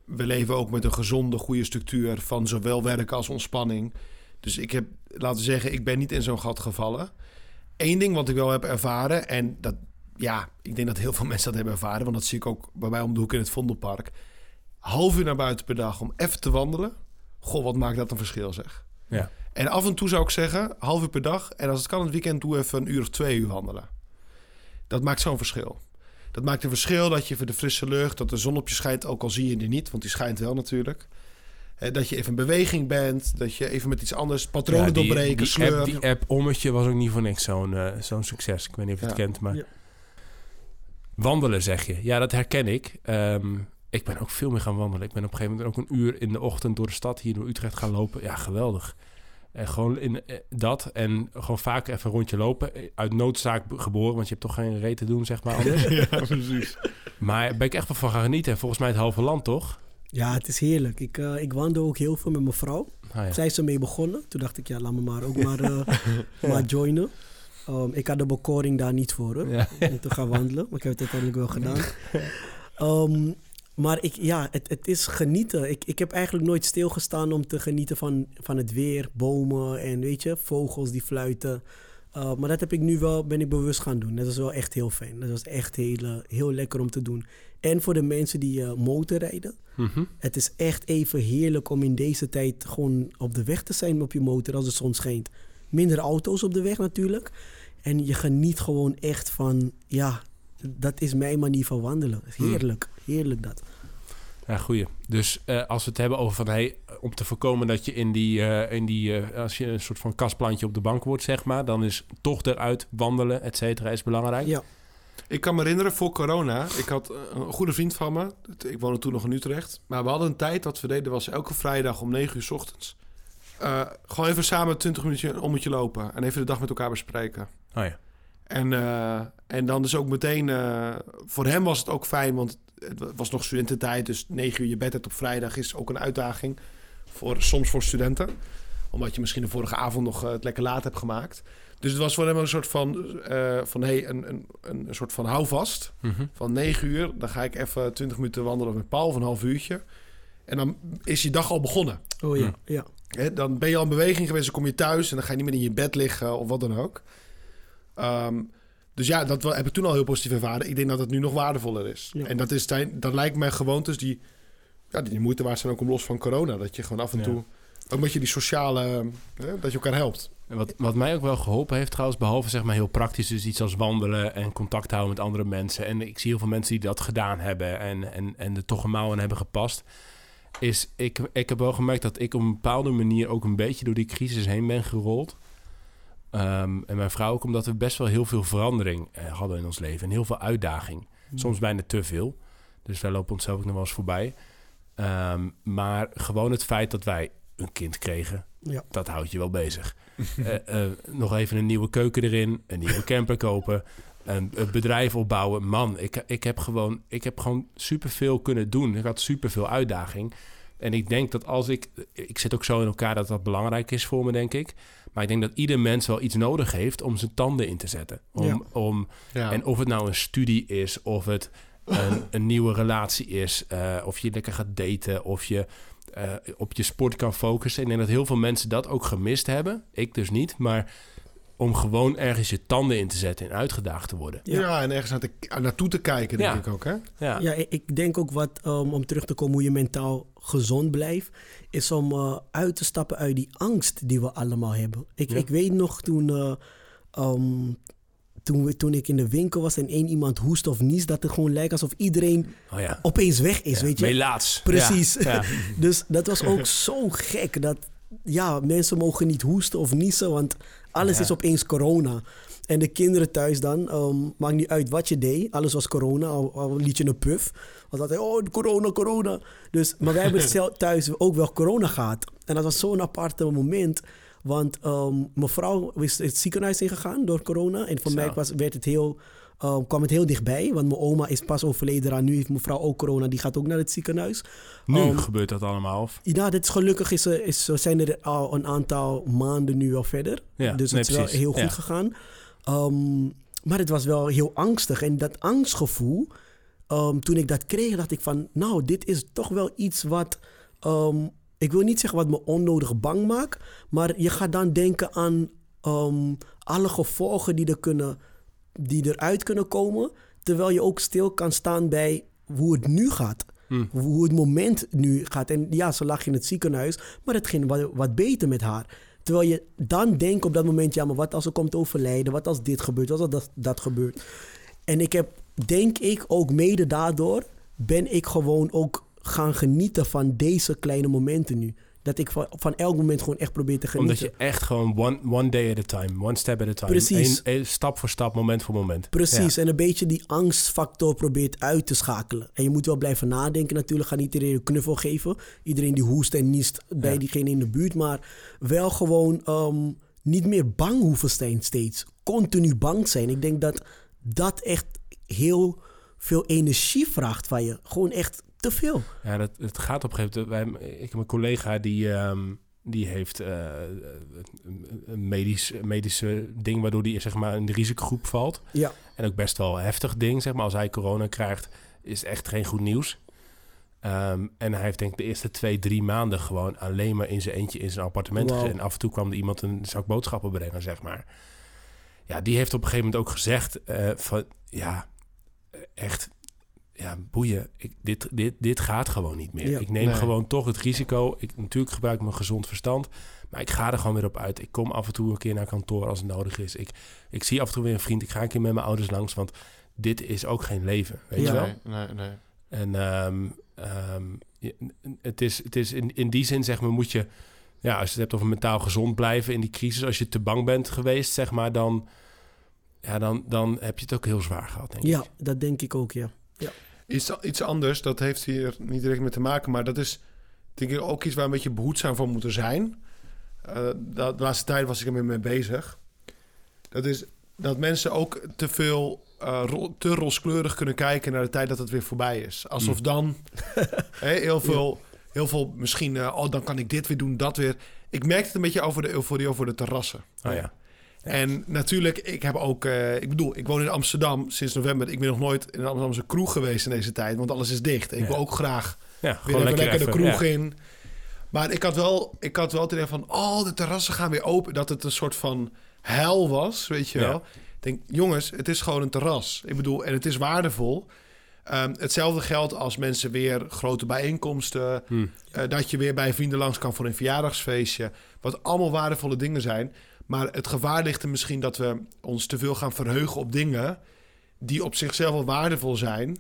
We leven ook met een gezonde, goede structuur van zowel werk als ontspanning. Dus ik heb, laten we zeggen, ik ben niet in zo'n gat gevallen. Eén ding wat ik wel heb ervaren, en dat, ja, ik denk dat heel veel mensen dat hebben ervaren, want dat zie ik ook bij mij om de hoek in het Vondelpark. Half uur naar buiten per dag om even te wandelen. Goh, wat maakt dat een verschil, zeg. Ja. En af en toe zou ik zeggen, half uur per dag. En als het kan, het weekend doe even een uur of twee uur wandelen. Dat maakt zo'n verschil. Dat maakt een verschil dat je voor de frisse lucht, dat de zon op je schijnt, ook al zie je die niet, want die schijnt wel natuurlijk. Dat je even in beweging bent, dat je even met iets anders patronen Ja, die, doorbreken, die. App, die app Ommetje was ook niet voor niks zo'n eh, zo'n succes. Ik weet niet of je het kent, maar... Ja. Wandelen, zeg je. Ja, dat herken ik. Ehm, ik ben ook veel meer gaan wandelen. Ik ben op een gegeven moment ook een uur in de ochtend door de stad hier door Utrecht gaan lopen. Ja, geweldig. En gewoon in eh, dat en gewoon vaak even een rondje lopen. Eh, Uit noodzaak geboren, want je hebt toch geen reet te doen, zeg maar. Anders. ja, precies. maar daar ben ik echt wel van gaan genieten. En volgens mij het halve land, toch? Ja, het is heerlijk. Ik, eh, ik wandel ook heel veel met mijn vrouw. Ah, ja. Zij is ermee begonnen. Toen dacht ik, ja, laat me maar ook maar, eh, maar joinen. Um, ik had de bekoring daar niet voor, hoor. Ja. om te gaan wandelen. Maar ik heb het uiteindelijk wel gedaan. Um, maar ik, ja, het, het is genieten. Ik, ik heb eigenlijk nooit stilgestaan om te genieten van, van het weer, bomen en weet je, vogels die fluiten. Uh, maar dat heb ik nu wel, ben ik bewust gaan doen. Dat is wel echt heel fijn. Dat was echt heel, eh, heel lekker om te doen. En voor de mensen die uh, motorrijden. Mhm. Het is echt even heerlijk om in deze tijd gewoon op de weg te zijn op je motor als de zon schijnt. Minder auto's op de weg natuurlijk. En je geniet gewoon echt van, ja, dat is mijn manier van wandelen. Heerlijk, heerlijk dat. Ja, goeie. Dus eh, als we het hebben over van hey, om te voorkomen dat je in die, eh, in die eh, als je een soort van kastplantje op de bank wordt, zeg maar, dan is toch eruit wandelen, et cetera, is belangrijk. Ja, Ik kan me herinneren, voor corona, ik had een goede vriend van me. Ik woonde toen nog in Utrecht. Maar we hadden een tijd dat we deden, was elke vrijdag om 9 uur 's ochtends. Eh, gewoon even samen 20 minuutjes een ommetje lopen. En even de dag met elkaar bespreken. Oh ja. En, eh, en dan dus ook meteen... eh, voor hem was het ook fijn, want het was nog studententijd. Dus 9 uur je bed uit op vrijdag is ook een uitdaging. Voor, soms voor studenten. Omdat je misschien de vorige avond nog het lekker laat hebt gemaakt. Dus het was voor hem een soort van... van hey, een, een, een soort van houvast. Mhm. Van 9 uur, dan ga ik even 20 minuten wandelen met Paul, of een half uurtje. En dan is je dag al begonnen. oh ja, ja. Hè, dan ben je al in beweging geweest, dan kom je thuis en dan ga je niet meer in je bed liggen of wat dan ook. Ehm, dus ja, dat wel- heb ik toen al heel positief ervaren. Ik denk dat het nu nog waardevoller is. Ja. En dat, is, dat lijkt mij gewoontes die, ja, die moeite waard zijn ook om los van corona. Dat je gewoon af en Ja. toe Ook met je die sociale, hè, dat je elkaar helpt. En wat, wat mij ook wel geholpen heeft trouwens, behalve zeg maar heel praktisch, dus iets als wandelen en contact houden met andere mensen. En ik zie heel veel mensen die dat gedaan hebben en, en, en er toch een mouw aan hebben gepast. Is ik, ik heb wel gemerkt dat ik op een bepaalde manier ook een beetje door die crisis heen ben gerold. Ehm, en mijn vrouw ook omdat we best wel heel veel verandering eh, hadden in ons leven en heel veel uitdaging. Soms bijna te veel. Dus wij lopen onszelf ook nog wel eens voorbij. Ehm, maar gewoon het feit dat wij een kind kregen, Ja. dat houdt je wel bezig. Eh, eh, nog even een nieuwe keuken erin, een nieuwe camper kopen, een, een bedrijf opbouwen. Man, ik, ik, heb gewoon, ik heb gewoon superveel kunnen doen. Ik had superveel uitdaging. En ik denk dat als ik... Ik zit ook zo in elkaar dat dat belangrijk is voor me, denk ik. Maar ik denk dat ieder mens wel iets nodig heeft om zijn tanden in te zetten. Om, Ja. om, Ja. En of het nou een studie is, of het een, een nieuwe relatie is, eh, of je lekker gaat daten, of je eh, op je sport kan focussen. Ik denk dat heel veel mensen dat ook gemist hebben. Ik dus niet, maar om gewoon ergens je tanden in te zetten en uitgedaagd te worden. Ja. ja. en ergens naar te, naartoe te kijken, denk Ja. ik ook, hè? Ja, Ja, ik- denk ook wat, um, om terug te komen hoe je mentaal gezond blijft, is om uh, uit te stappen uit die angst die we allemaal hebben. Ik, Ja. ik weet nog toen, uh, um, toen, we, toen ik in de winkel was en één iemand hoest of niest, dat het gewoon lijkt alsof iedereen oh ja. opeens weg is, Ja, weet je. Melaats. Precies. Ja, ja. Dus dat was ook zo gek. Dat ja, mensen mogen niet hoesten of niezen, want alles Ja. is opeens corona. En de kinderen thuis dan, ehm, maakt niet uit wat je deed, alles was corona, al, al liet je een puff. Was altijd, oh corona, corona. Dus, maar wij hebben zelf thuis ook wel corona gehad. En dat was zo'n aparte moment. Want ehm, mijn vrouw is het ziekenhuis ingegaan door corona. En voor Zo. mij was, werd het heel, ehm, kwam het heel dichtbij. Want mijn oma is pas overleden eraan. Nu heeft mijn vrouw ook corona. Die gaat ook naar het ziekenhuis. Nu Ehm, gebeurt dat allemaal. Of? ja, dit is gelukkig is, er- is, zijn er al een aantal maanden nu wel verder. Ja, dus nee, het is wel heel goed Ja. gegaan. Ehm, maar het was wel heel angstig. En dat angstgevoel, toen ik dat kreeg, dacht ik van... Nou, dit is toch wel iets wat... ik wil niet zeggen wat me onnodig bang maakt. Maar je gaat dan denken aan alle gevolgen die, er kunnen, die eruit kunnen komen. Terwijl je ook stil kan staan bij hoe het nu gaat. Hm. Hoe het moment nu gaat. En ja, ze lag in het ziekenhuis, maar het ging wat, wat beter met haar. Terwijl je dan denkt op dat moment, ja, maar wat als ze komt overlijden? Wat als dit gebeurt? Wat als dat, dat gebeurt? En ik heb, denk ik, ook mede daardoor ben ik gewoon ook gaan genieten van deze kleine momenten nu. Dat ik van, van elk moment gewoon echt probeer te genieten. Omdat je echt gewoon one, one day at a time, one step at a time. Precies. Eén- één stap voor stap, moment voor moment. Precies, Ja. en een beetje die angstfactor probeert uit te schakelen. En je moet wel blijven nadenken natuurlijk. Ga niet iedereen een knuffel geven. Iedereen die hoest en niest bij Ja. diegene in de buurt. Maar wel gewoon ehm, niet meer bang hoeven zijn steeds. Continu bang zijn. Ik denk dat dat echt heel veel energie vraagt van je. Gewoon echt te veel. Ja, dat, het gaat op een gegeven moment. Wij, ik heb een collega die, ehm, die heeft eh, een- medisch, medische ding waardoor die zeg maar in de risicogroep valt. Ja, En ook best wel heftig ding, zeg maar. Als hij corona krijgt, is echt geen goed nieuws. Ehm, en hij heeft denk ik de eerste twee, drie maanden gewoon alleen maar in zijn eentje in zijn appartement gezeten. En af en toe kwam er iemand een zak boodschappen brengen, zeg maar. Ja, die heeft op een gegeven moment ook gezegd eh, van, ja, echt, ja, boeien. Ik, dit, dit, dit gaat gewoon niet meer. Ja. ik neem Nee. gewoon toch het risico. Ik, natuurlijk gebruik ik mijn gezond verstand. Maar ik ga er gewoon weer op uit. Ik kom af en toe een keer naar kantoor als het nodig is. Ik, ik zie af en toe weer een vriend. Ik ga een keer met mijn ouders langs. Want dit is ook geen leven. Weet Ja. je wel? Nee, nee, nee. En ehm, ehm, het is, het is in, in die zin, zeg maar, moet je... Ja, als je het hebt over mentaal gezond blijven in die crisis... als je te bang bent geweest, zeg maar, dan... Ja, dan, dan heb je het ook heel zwaar gehad, denk ja ik. dat denk ik ook, ja. Iets, iets anders, dat heeft hier niet direct mee te maken, maar dat is denk ik ook iets waar we een beetje behoedzaam voor moeten zijn. Eh, de, laatste tijd was ik ermee mee bezig. Dat is dat mensen ook te veel, ro- te rooskleurig kunnen kijken naar de tijd dat het weer voorbij is. Alsof Mm. dan heel veel, heel veel misschien, eh, oh dan kan ik dit weer doen, dat weer. Ik merkte het een beetje over de euforie over de terrassen. Oh ja. En natuurlijk, ik heb ook, eh, ik bedoel, ik woon in Amsterdam sinds november. Ik ben nog nooit in een Amsterdamse kroeg geweest in deze tijd, want alles is dicht. Ik wil ook graag Ja, gewoon lekker, de kroeg in. Maar ik had wel, ik had wel het idee van, oh, de terrassen gaan weer open. Dat het een soort van hel was, weet je wel. Ik denk, jongens, het is gewoon een terras. Ik bedoel, en het is waardevol. Ehm, hetzelfde geldt als mensen weer grote bijeenkomsten. Hm. eh, dat je weer bij vrienden langs kan voor een verjaardagsfeestje. Wat allemaal waardevolle dingen zijn. Maar het gevaar ligt er misschien dat we ons te veel gaan verheugen op dingen die op zichzelf wel waardevol zijn.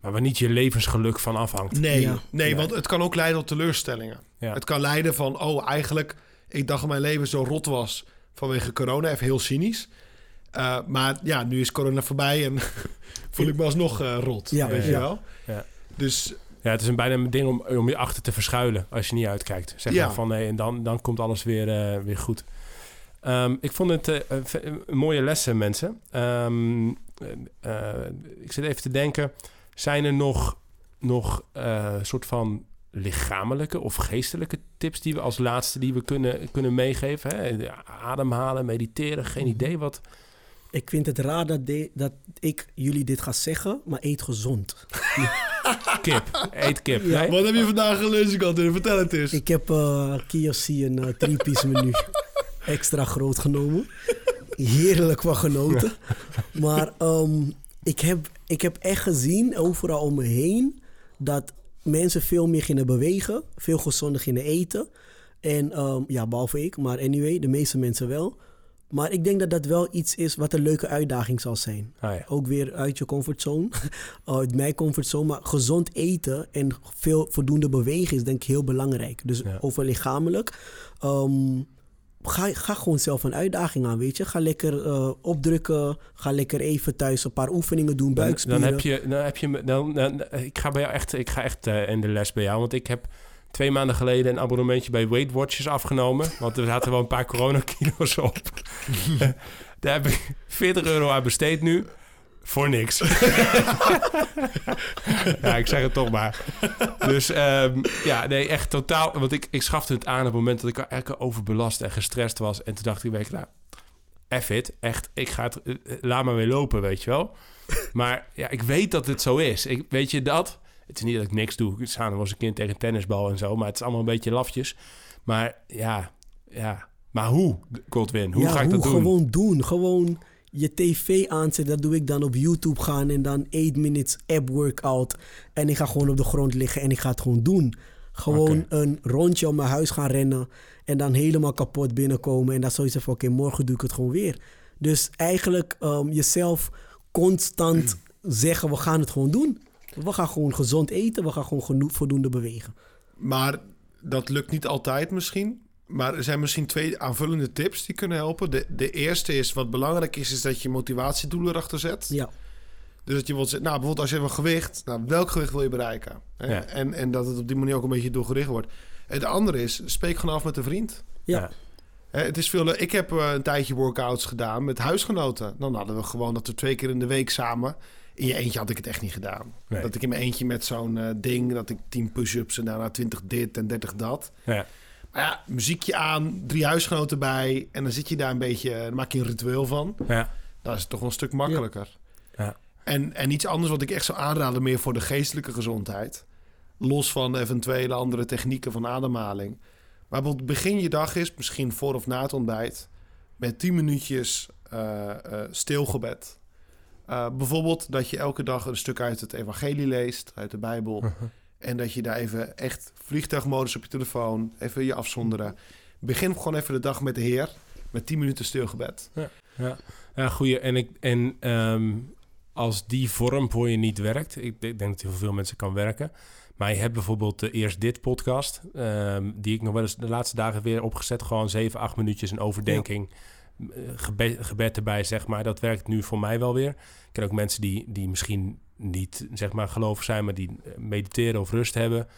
Maar waar niet je levensgeluk van afhangt. Nee, Ja. nee, Ja. want het kan ook leiden tot teleurstellingen. Ja. Het kan leiden van, oh, eigenlijk, ik dacht dat mijn leven zo rot was vanwege corona. Even heel cynisch. Uh, maar ja, nu is corona voorbij en voel ik me alsnog uh, rot. Ja, weet ja. je wel? Ja. Dus Ja, het is een bijna een ding om, om je achter te verschuilen als je niet uitkijkt. Zeg Ja. maar van nee, en dan, dan komt alles weer, eh, weer goed. Ehm, ik vond het eh, een ve- een mooie lessen, mensen. Ehm, eh, eh, ik zit even te denken, zijn er nog, nog eh, soort van lichamelijke of geestelijke tips die we als laatste die we kunnen, kunnen meegeven? Hè? Ademhalen, mediteren, geen idee wat. Ik vind het raar dat, de- dat ik jullie dit ga zeggen, maar eet gezond. Kip, eet kip. Ja. Nee? wat heb je vandaag geluncht, Katin? Vertel het eens. Ik heb eh KFC een uh, three-piece menu extra groot genomen. Heerlijk van genoten. Maar ehm, ik, heb, ik heb echt gezien overal om me heen dat mensen veel meer gingen bewegen, veel gezonder gingen eten. En ehm, ja, behalve ik, maar anyway, de meeste mensen wel. Maar ik denk dat dat wel iets is wat een leuke uitdaging zal zijn. Ah, ja. Ook weer uit je comfortzone, uit mijn comfortzone. Maar gezond eten en veel voldoende bewegen is denk ik heel belangrijk. Dus Ja. over lichamelijk. ehm, ga, ga gewoon zelf een uitdaging aan, weet je. Ga lekker eh, opdrukken. Ga lekker even thuis een paar oefeningen doen, buikspieren. dan heb je, dan heb je, me- dan, dan, ik ga bij jou echt, ik ga echt eh, in de les bij jou, want ik heb twee maanden geleden een abonnementje bij Weight Watchers afgenomen, want er zaten wel een paar coronakilo's op. Daar heb ik 40 euro aan besteed nu. Voor niks. ja, ik zeg het toch maar. Dus ehm, ja, nee, echt totaal. Want ik, ik schafte het aan op het moment dat ik eigenlijk overbelast en gestrest was. En toen dacht ik, weet je, nou, F it. Echt, ik ga het, eh, eh, laat maar weer lopen, weet je wel. Maar ja, ik weet dat het zo is. Ik, weet je dat? Het is niet dat ik niks doe. Ik sta nog wel eens een kind tegen een tennisbal en zo. Maar het is allemaal een beetje lafjes. Maar ja, ja. Maar hoe, Godwin? Hoe ja, ga ik dat hoe doen? gewoon doen. Gewoon je tv aanzetten. Dat doe ik dan op YouTube gaan en dan 8 minutes app workout. En ik ga gewoon op de grond liggen en ik ga het gewoon doen. Gewoon een rondje om mijn huis gaan rennen. En dan helemaal kapot binnenkomen. En dan zoiets van, oké, morgen doe ik het gewoon weer. Dus eigenlijk ehm, jezelf constant zeggen, we gaan het gewoon doen. We gaan gewoon gezond eten. We gaan gewoon genoeg voldoende bewegen. Maar dat lukt niet altijd misschien. Maar er zijn misschien twee aanvullende tips die kunnen helpen. De, de eerste is, wat belangrijk is, is dat je motivatiedoelen erachter zet. Ja, Dus dat je wilt zeggen, nou bijvoorbeeld als je een gewicht, nou, welk gewicht wil je bereiken? Hè? Ja. En, en dat het op die manier ook een beetje doorgericht wordt. Het andere is, spreek gewoon af met een vriend. ja. Hè, het is veel, ik heb eh, een tijdje workouts gedaan met huisgenoten. Dan hadden we gewoon dat we twee keer in de week samen. In je eentje had ik het echt niet gedaan. Nee. Dat ik in mijn eentje met zo'n eh, ding, dat ik 10 push-ups en daarna 20 dit en 30 dat. Ja. Maar ja, muziekje aan, drie huisgenoten bij. En dan zit je daar een beetje, dan maak je een ritueel van. Ja. Dat is toch wel een stuk makkelijker. Ja. En, en iets anders wat ik echt zou aanraden, meer voor de geestelijke gezondheid. Los van eventuele andere technieken van ademhaling. Maar bijvoorbeeld begin je dag is, misschien voor of na het ontbijt, met 10 minuutjes eh, eh, stilgebed. Eh, bijvoorbeeld dat je elke dag een stuk uit het evangelie leest, uit de Bijbel. En dat je daar even echt vliegtuigmodus op je telefoon, even je afzonderen. Begin gewoon even de dag met de Heer, met 10 minuten stilgebed. Ja, ja goeie. En, ik, en ehm, als die vorm voor je niet werkt, ik denk dat heel veel mensen kan werken. Maar je hebt bijvoorbeeld de Eerst Dit podcast, ehm, die ik nog wel eens de laatste dagen weer opgezet. Gewoon 7, 8 minuutjes een overdenking. Eh, Gebed, gebed erbij, zeg maar. Dat werkt nu voor mij wel weer. Ik ken ook mensen die, die misschien niet, zeg maar, gelovig zijn, maar die eh, mediteren of rust hebben.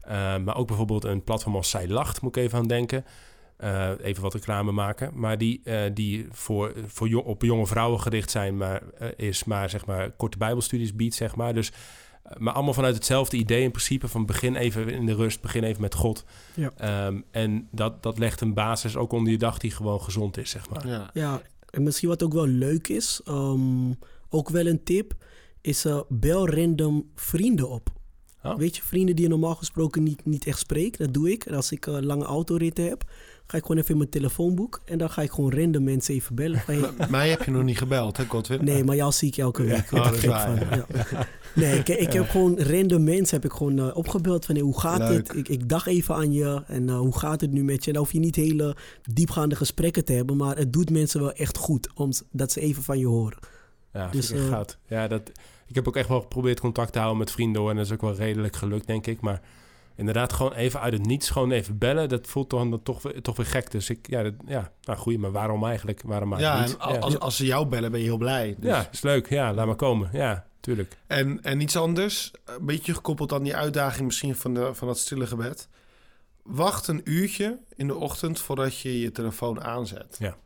Eh, maar ook bijvoorbeeld een platform als Zij Lacht, moet ik even aan denken. Eh, even wat reclame maken. Maar die, eh, die voor, voor jo- op jonge vrouwen gericht zijn, maar is maar zeg maar korte bijbelstudies biedt, zeg maar. Dus, maar allemaal vanuit hetzelfde idee in principe van begin even in de rust, begin even met God. Ja. Ehm, en dat, dat legt een basis ook onder je dag die gewoon gezond is, zeg maar. Ja. Ja, en misschien wat ook wel leuk is, ehm, ook wel een tip, is eh, bel random vrienden op. Oh. Weet je, vrienden die je normaal gesproken niet, niet echt spreekt, dat doe ik. En als ik eh, lange autoritten heb, ga ik gewoon even in mijn telefoonboek en dan ga ik gewoon random mensen even bellen. Mij heb je nog niet gebeld, hè, Godwin? Nee, maar jou zie ik elke week. oh, waar, van. Ja. Nee, ik, ik heb gewoon random mensen heb ik gewoon eh, opgebeld van hey, hoe gaat Leuk. het? Ik, ik dacht even aan je en eh, hoe gaat het nu met je? En dan hoef je niet hele diepgaande gesprekken te hebben, maar het doet mensen wel echt goed om, dat ze even van je horen. Ja, Dus, eh, goud. Ja, dat, ik heb ook echt wel geprobeerd contact te houden met vrienden hoor. En dat is ook wel redelijk gelukt, denk ik. Maar inderdaad, gewoon even uit het niets, gewoon even bellen. Dat voelt dan, toch, weer- toch weer gek. Dus ik, ja, dat, ja nou goeie, maar waarom eigenlijk? Waarom Ja, eigenlijk en niet? als, als ze jou bellen, ben je heel blij. Dus. ja, is leuk. Ja, laat maar komen. Ja, tuurlijk. En, en iets anders, een beetje gekoppeld aan die uitdaging misschien van, de, van dat stille gebed. Wacht een uurtje in de ochtend voordat je je telefoon aanzet. Ja.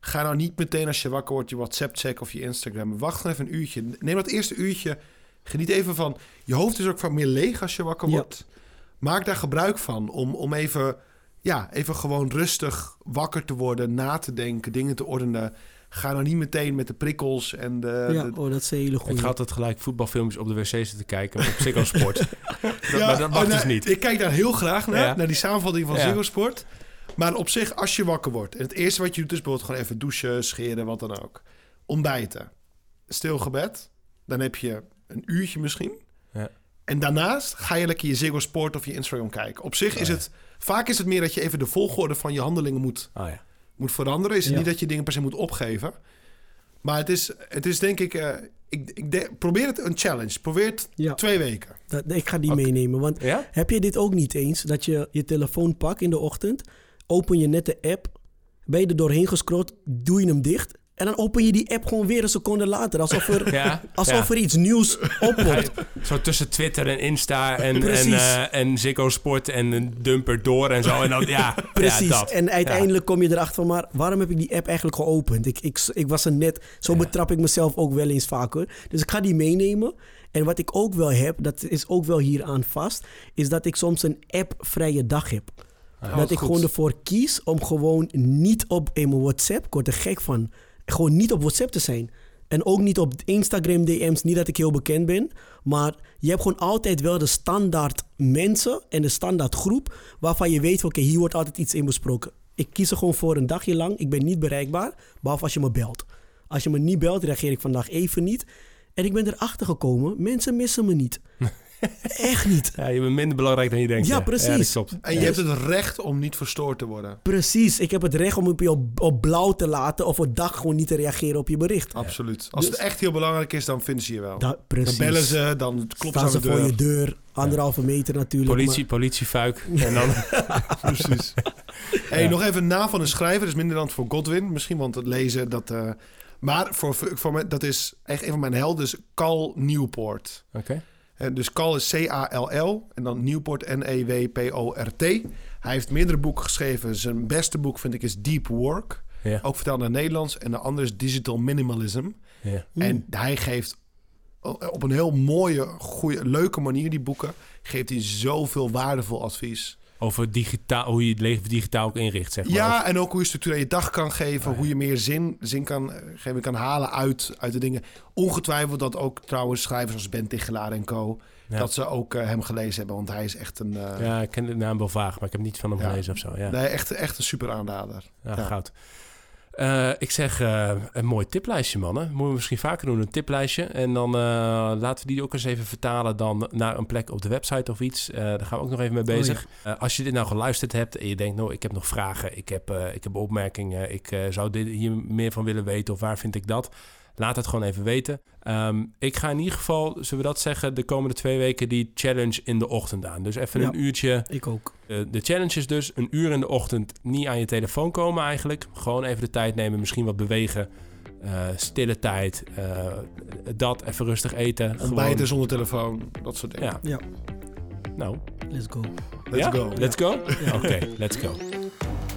Ga nou niet meteen als je wakker wordt je WhatsApp checken of je Instagram. Wacht even een uurtje. Neem dat eerste uurtje. Geniet even van... Je hoofd is ook vaak meer leeg als je wakker Ja. wordt. Maak daar gebruik van om, om even, ja, even gewoon rustig wakker te worden, na te denken, dingen te ordenen. Ga nou niet meteen met de prikkels en de... ja, de- oh, dat is een hele Ik goede. ga altijd gelijk voetbalfilmpjes op de wc zitten kijken. Op Ziggo Sport. dat, Ja, maar dat mag oh, dus nou, niet. Ik kijk daar heel graag naar, Ja. naar die samenvatting van Ja. Ziggo Sport. Maar op zich, als je wakker wordt... en het eerste wat je doet is bijvoorbeeld gewoon even douchen, scheren, wat dan ook. Ontbijten. Stil gebed. Dan heb je een uurtje misschien. Ja. En daarnaast ga je lekker je Ziggo Sport of je Instagram kijken. Op zich Oh, is ja. het... Vaak is het meer dat je even de volgorde van je handelingen moet, Oh ja. moet veranderen. Is het Ja. niet dat je dingen per se moet opgeven. Maar het is, het is denk ik... eh, ik, ik de- probeer het een challenge. Probeer het Ja, twee weken. dat, ik ga die meenemen. Want Ja? heb je dit ook niet eens? Dat je je telefoon pakt in de ochtend, open je net de app, ben je er doorheen gescrollt, doe je hem dicht. En dan open je die app gewoon weer een seconde later. Alsof er, Ja. alsof ja. er iets nieuws oppopt. Zo tussen Twitter en Insta en, en, eh, en Ziggo Sport en een dumper door en zo. En dan, ja, Precies. Ja, en uiteindelijk kom je erachter van, maar waarom heb ik die app eigenlijk geopend? Ik, ik, ik was er net, zo betrap ik mezelf ook wel eens vaker. Dus ik ga die meenemen. En wat ik ook wel heb, dat is ook wel hieraan vast, is dat ik soms een appvrije dag heb. Dat ik goed. gewoon ervoor kies om gewoon niet op in mijn WhatsApp, ik word er gek van, gewoon niet op WhatsApp te zijn. En ook niet op Instagram DM's, niet dat ik heel bekend ben. Maar je hebt gewoon altijd wel de standaard mensen en de standaard groep waarvan je weet, oké, hier wordt altijd iets in besproken. Ik kies er gewoon voor een dagje lang. Ik ben niet bereikbaar, behalve als je me belt. Als je me niet belt, reageer ik vandaag even niet. En ik ben erachter gekomen, mensen missen me niet. Echt niet. Ja, je bent minder belangrijk dan je denkt. Ja, precies. klopt. En je hebt het recht om niet verstoord te worden. Precies, ik heb het recht om op je op, op blauw te laten of op dag gewoon niet te reageren op je bericht. Absoluut. Als Dus- het echt heel belangrijk is, dan vinden ze je wel. Da- precies. Dan bellen ze, dan ze Staan aan ze de voor je deur, anderhalve meter natuurlijk. Politie, politiefuik. En dan... Precies. Hey, Ja. Nog even een naam van een schrijver. Dat is minder dan voor Godwin. Misschien, want het lezen, dat... eh, maar voor, voor mij, dat is echt een van mijn helden, is Cal Newport. Oké. Dus Cal is C-A-L-L en dan Newport N-E-W-P-O-R-T. Hij heeft meerdere boeken geschreven. Zijn beste boek vind ik is Deep Work. Ja. Ook vertaald naar Nederlands. En de andere is Digital Minimalism. ja. En hij geeft op een heel mooie, goede, leuke manier die boeken. Geeft hij zoveel waardevol advies. Over digitaal, hoe je het leven digitaal ook inricht, zeg maar. Ja, en ook hoe je structuur aan je dag kan geven. Oh, ja. Hoe je meer zin, zin kan, eh, geven, kan halen uit, uit de dingen. Ongetwijfeld dat ook trouwens schrijvers als Ben Tichelaar en co... Ja. dat ze ook eh, hem gelezen hebben. Want hij is echt een... eh, Ja, ik ken de naam wel vaag, maar ik heb niet van hem Ja. gelezen of zo. Ja, Nee, echt, echt een super aanrader. ja, ja. goud. Eh, ik zeg eh, een mooi tiplijstje, mannen. Moeten we misschien vaker doen, een tiplijstje. En dan eh, laten we die ook eens even vertalen dan naar een plek op de website of iets. Daar gaan we ook nog even mee bezig. Als je dit nou geluisterd hebt en je denkt, nou, ik heb nog vragen, ik heb, ik heb opmerkingen, ik zou dit, hier meer van willen weten of waar vind ik dat? Laat het gewoon even weten. Ehm, ik ga in ieder geval, zullen we dat zeggen, de komende twee weken die challenge in de ochtend aan. Dus even Ja. een uurtje Ik ook. eh, de challenge is dus een uur in de ochtend niet aan je telefoon komen eigenlijk. Gewoon even de tijd nemen, misschien wat bewegen. eh, stille tijd. eh, dat, even rustig eten. Ontbijten Gewoon- zonder telefoon, dat soort dingen. Ja, Ja, nou. let's go. Let's ja? go. Let's go? Oké, let's go.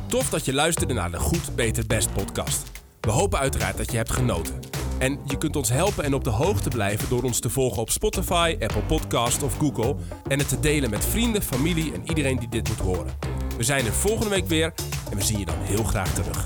Tof dat je luisterde naar de Goed, Beter, Best podcast. We hopen uiteraard dat je hebt genoten. En je kunt ons helpen en op de hoogte blijven door ons te volgen op Spotify, Apple Podcast of Google. En het te delen met vrienden, familie en iedereen die dit moet horen. We zijn er volgende week weer en we zien je dan heel graag terug.